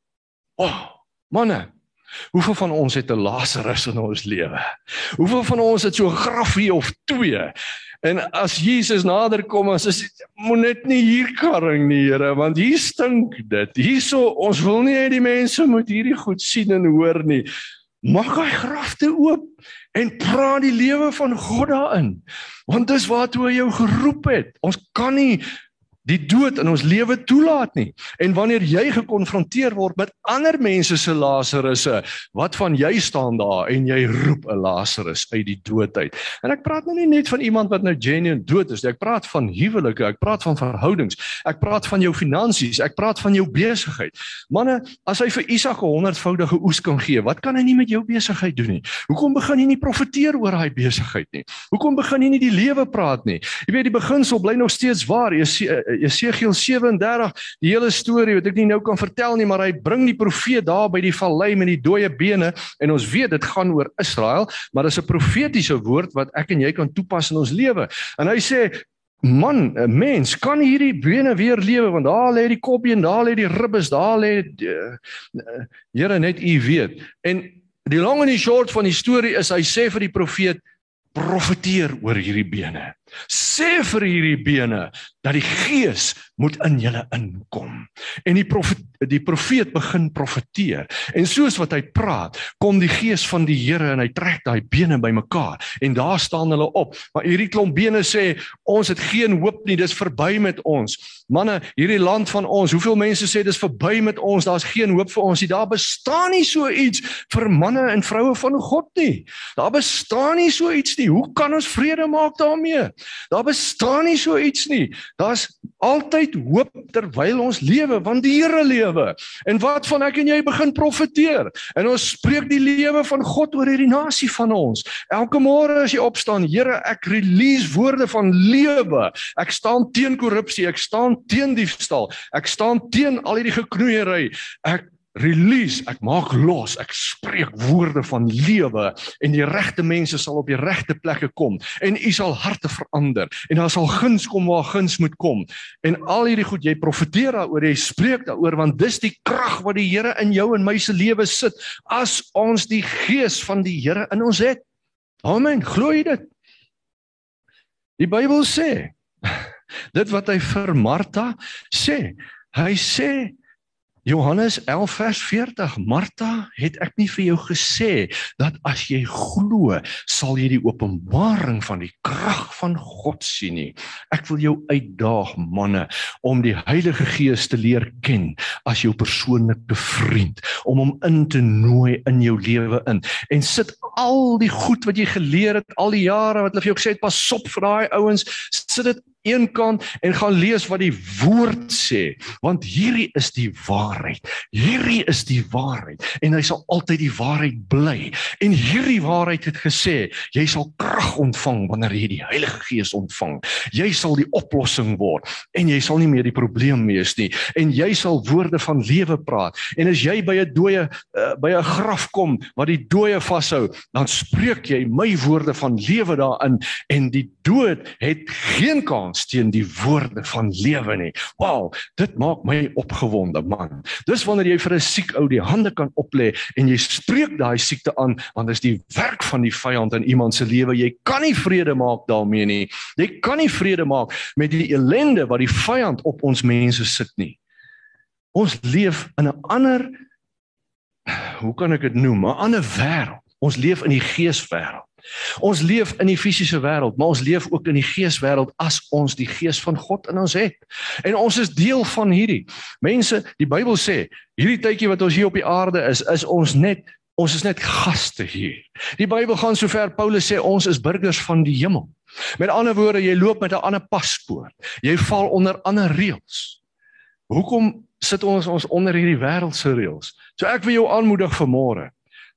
O, oh, manne, Hoeveel van ons het 'n Lazarus in ons lewe? Hoeveel van ons het so 'n grafie of twee? En as Jesus nader kom, as is moet net nie hier karring nie, Here, want hier stink dit. Hierso ons wil nie hê die mense moet hierdie goed sien en hoor nie. Maak hy grafte oop en praat die lewe van God daarin. Want dis waartoe hy jou geroep het. Ons kan nie die dood in ons lewe toelaat nie. En wanneer jy gekonfronteer word met ander mense se Lasarusse, wat van jy staan daar en jy roep 'n Lazarus uit die dood uit. En ek praat nou nie net van iemand wat nou genuine dood is nie. Ek praat van huwelike, ek praat van verhoudings, ek praat van jou finansies, ek praat van jou besigheid. Manne, as hy vir Isak 'n honderdvoudige oes kan gee, wat kan hy nie met jou besigheid doen nie? Hoekom begin jy nie profeteer oor daai besigheid nie? Hoekom begin jy nie die lewe praat nie? Jy weet die beginsel bly nog steeds waar. Jesegiel 37, die hele storie wat ek nie nou kan vertel nie, maar hy bring die profeet daar by die vallei met die dooie bene en ons weet dit gaan oor Israel, maar dis 'n profetiese woord wat ek en jy kan toepas in ons lewe. En hy sê Man, 'n mens kan hierdie bene weer lewe want daar lê die kopie en daar lê die ribbes, daar lê uh, Here net u weet. En die long en die short van die storie is hy sê vir die profeet profeteer oor hierdie bene. Sê vir hierdie bene dat die gees moet in julle inkom. En die profet die profeet begin profeteer. En soos wat hy praat, kom die gees van die Here en hy trek daai bene bymekaar en daar staan hulle op. Maar hierdie klomp bene sê ons het geen hoop nie, dis verby met ons. Manne, hierdie land van ons, hoeveel mense sê dis verby met ons, daar's geen hoop vir ons nie. Daar bestaan nie so iets vir manne en vroue van God nie. Daar bestaan nie so iets nie. Hoe kan ons vrede maak daarmee? Daar bestaan nie so iets nie. Daar's altyd hoop terwyl ons lewe want die Here lewe. En wat van ek en jy begin profeteer? En ons spreek die lewe van God oor hierdie nasie van ons. Elke môre as jy opstaan, Here, ek release woorde van lewe. Ek staan teen korrupsie, ek staan teen diefstal, ek staan teen al hierdie geknoeiery. Ek release, ek maak los, ek spreek woorde van lewe en die regte mense sal op die regte plekke kom en u sal harte verander en daar sal guns kom waar guns moet kom en al hierdie goed jy profeteer daaroor jy spreek daaroor want dis die krag wat die Here in jou en my se lewe sit as ons die gees van die Here in ons het. Amen. Glo jy dit? Die Bybel sê dit wat hy vir Martha sê hy sê Johannes 11 vers 40 Martha het ek nie vir jou gesê dat as jy glo sal jy die openbaring van die krag van God sien nie? Ek wil jou uitdaag manne om die Heilige Gees te leer ken as jou persoonlike vriend om hom in te nooi in jou lewe in. En sit al die goed wat jy geleer het al die jare wat hulle vir jou gesê het pas op vir daai ouens. Sit dit een kant en gaan lees wat die woord sê want hierdie is die waarheid. Hierdie is die waarheid en hy sal altyd die waarheid bly. En hierdie waarheid het gesê jy sal krag ontvang wanneer jy die Heilige Gees ontvang. Jy sal die oplossing word en jy sal nie meer die probleem wees nie. En jy sal woorde van lewe praat. En as jy by 'n dooie uh, by 'n graf kom wat die dooie vashou dan spreek jy my woorde van lewe daarin en die dood het geen kans kans teen die woorde van lewe nie. Wow, dit maak my opgewonde man. Dis wanneer jy vir 'n siek ou die hande kan oplê en jy spreek daai siekte aan want dit is die werk van die vyand in iemand se lewe. Jy kan nie vrede maak daarmee nie. Jy kan nie vrede maak met die ellende wat die vyand op ons mense sit nie. Ons leef in 'n ander hoe kan ek dit noem? 'n Ander wêreld. Ons leef in die geeswêreld. Ons leef in die fisiese wêreld, maar ons leef ook in die geeswêreld as ons die gees van God in ons het. En ons is deel van hierdie. Mense, die Bybel sê, hierdie tydjie wat ons hier op die aarde is, is ons net ons is net gaste hier. Die Bybel gaan sover Paulus sê ons is burgers van die hemel. Met ander woorde, jy loop met 'n ander paspoort. Jy val onder ander reëls. Hoekom sit ons ons onder hierdie wêreldse reëls? So ek wil jou aanmoedig vanmôre.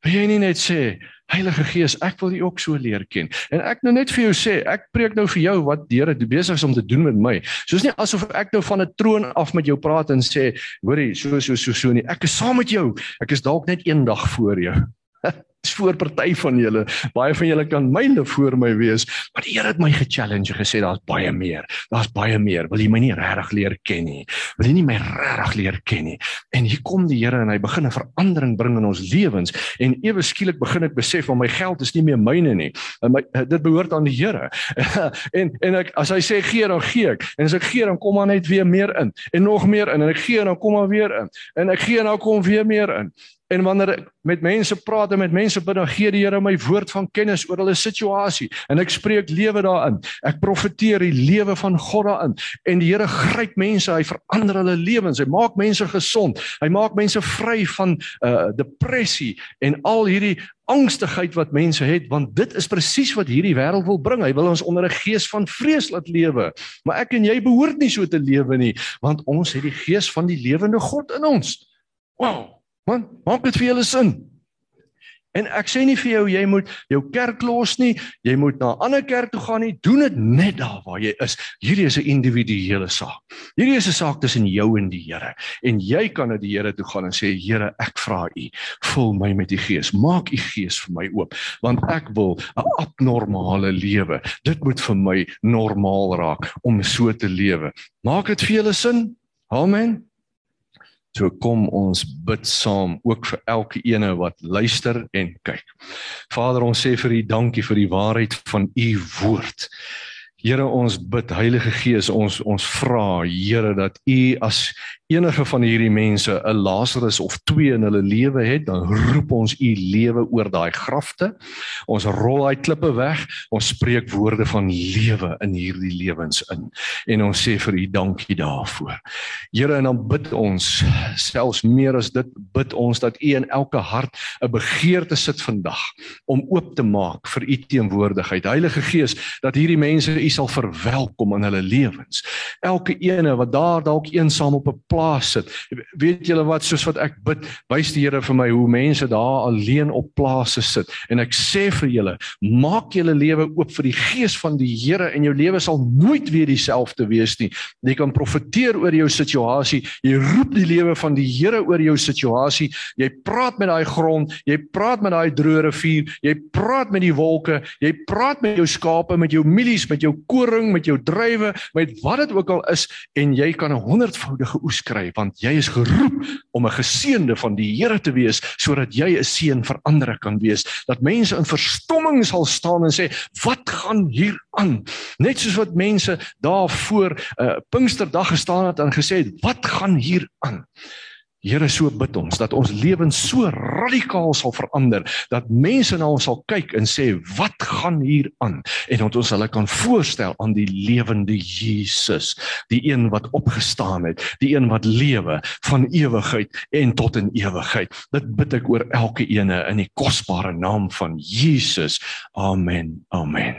Wil jy nie net sê Heilige Gees, ek wil U ook so leer ken. En ek nou net vir jou sê, ek preek nou vir jou wat Here besig is om te doen met my. Soos nie asof ek nou van 'n troon af met jou praat en sê, hoorie, so so so so nie. Ek is saam met jou. Ek is dalk net eendag voor jou. Dis voor party van julle. Baie van julle kan myle voor my wees, maar die Here het my ge-challenge gesê daar's baie meer. Daar's baie meer. Wil jy my nie regtig leer ken nie? Wil jy nie my regtig leer ken nie? En hier kom die Here en hy begin 'n verandering bring in ons lewens en ewe skielik begin ek besef van my geld is nie meer myne nie. En my dit behoort aan die Here. en en ek as hy sê gee dan gee ek. En as ek gee dan kom maar net weer meer in en nog meer in en ek gee dan kom maar weer in. En ek gee en dan kom weer meer in. En wanneer ek met mense praat en met mense bid, dan gee die Here my woord van kennis oor hulle situasie en ek spreek lewe daarin. Ek profeteer die lewe van God daarin en die Here gryp mense, hy verander hulle lewens, hy maak mense gesond, hy maak mense vry van uh depressie en al hierdie angstigheid wat mense het want dit is presies wat hierdie wêreld wil bring. Hy wil ons onder 'n gees van vrees laat lewe. Maar ek en jy behoort nie so te lewe nie want ons het die gees van die lewende God in ons. Wow. Man, maak dit vir julle sin? En ek sê nie vir jou jy moet jou kerk los nie, jy moet na 'n ander kerk toe gaan nie, doen dit net daar waar jy is. Hierdie is 'n individuele saak. Hierdie is 'n saak tussen jou en die Here. En jy kan na die Here toe gaan en sê Here, ek vra U, vul my met U Gees. Maak U Gees vir my oop, want ek wil 'n abnormale lewe. Dit moet vir my normaal raak om so te lewe. Maak dit vir julle sin? Amen. So kom ons bid saam ook vir elke ene wat luister en kyk. Vader, ons sê vir U dankie vir die waarheid van U woord. Here ons bid Heilige Gees ons ons vra Here dat U as enige van hierdie mense 'n Lazarus of twee in hulle lewe het, dan roep ons u lewe oor daai grafte. Ons rol daai klippe weg. Ons spreek woorde van lewe in hierdie lewens in. En ons sê vir u dankie daarvoor. Here, en dan bid ons selfs meer as dit bid ons dat u in elke hart 'n begeerte sit vandag om oop te maak vir u teenwoordigheid. Heilige Gees, dat hierdie mense u sal verwelkom in hulle lewens. Elke ene wat daar dalk eensaam op 'n plaas sit. Weet julle wat soos wat ek bid, wys die Here vir my hoe mense daar alleen op plase sit en ek sê vir julle, maak julle lewe oop vir die gees van die Here en jou lewe sal nooit weer dieselfde wees nie. Jy kan profeteer oor jou situasie, jy roep die lewe van die Here oor jou situasie, jy praat met daai grond, jy praat met daai droë rivier, jy praat met die wolke, jy praat met jou skape, met jou mielies, met jou koring, met jou druiwe, met wat dit ook al is en jy kan 'n honderdvoudige oes kry want jy is geroep om 'n geseënde van die Here te wees sodat jy 'n seën vir ander kan wees. Dat mense in verstomming sal staan en sê wat gaan hier aan? Net soos wat mense daar voor uh, Pinksterdag gestaan het en gesê het wat gaan hier aan Here so bid ons dat ons lewens so radikaal sal verander dat mense na ons sal kyk en sê wat gaan hier aan? En dat ons hulle kan voorstel aan die lewende Jesus die een wat opgestaan het die een wat lewe van ewigheid en tot in ewigheid. Dit bid ek oor elke ene in die kosbare naam van Jesus. Amen. Amen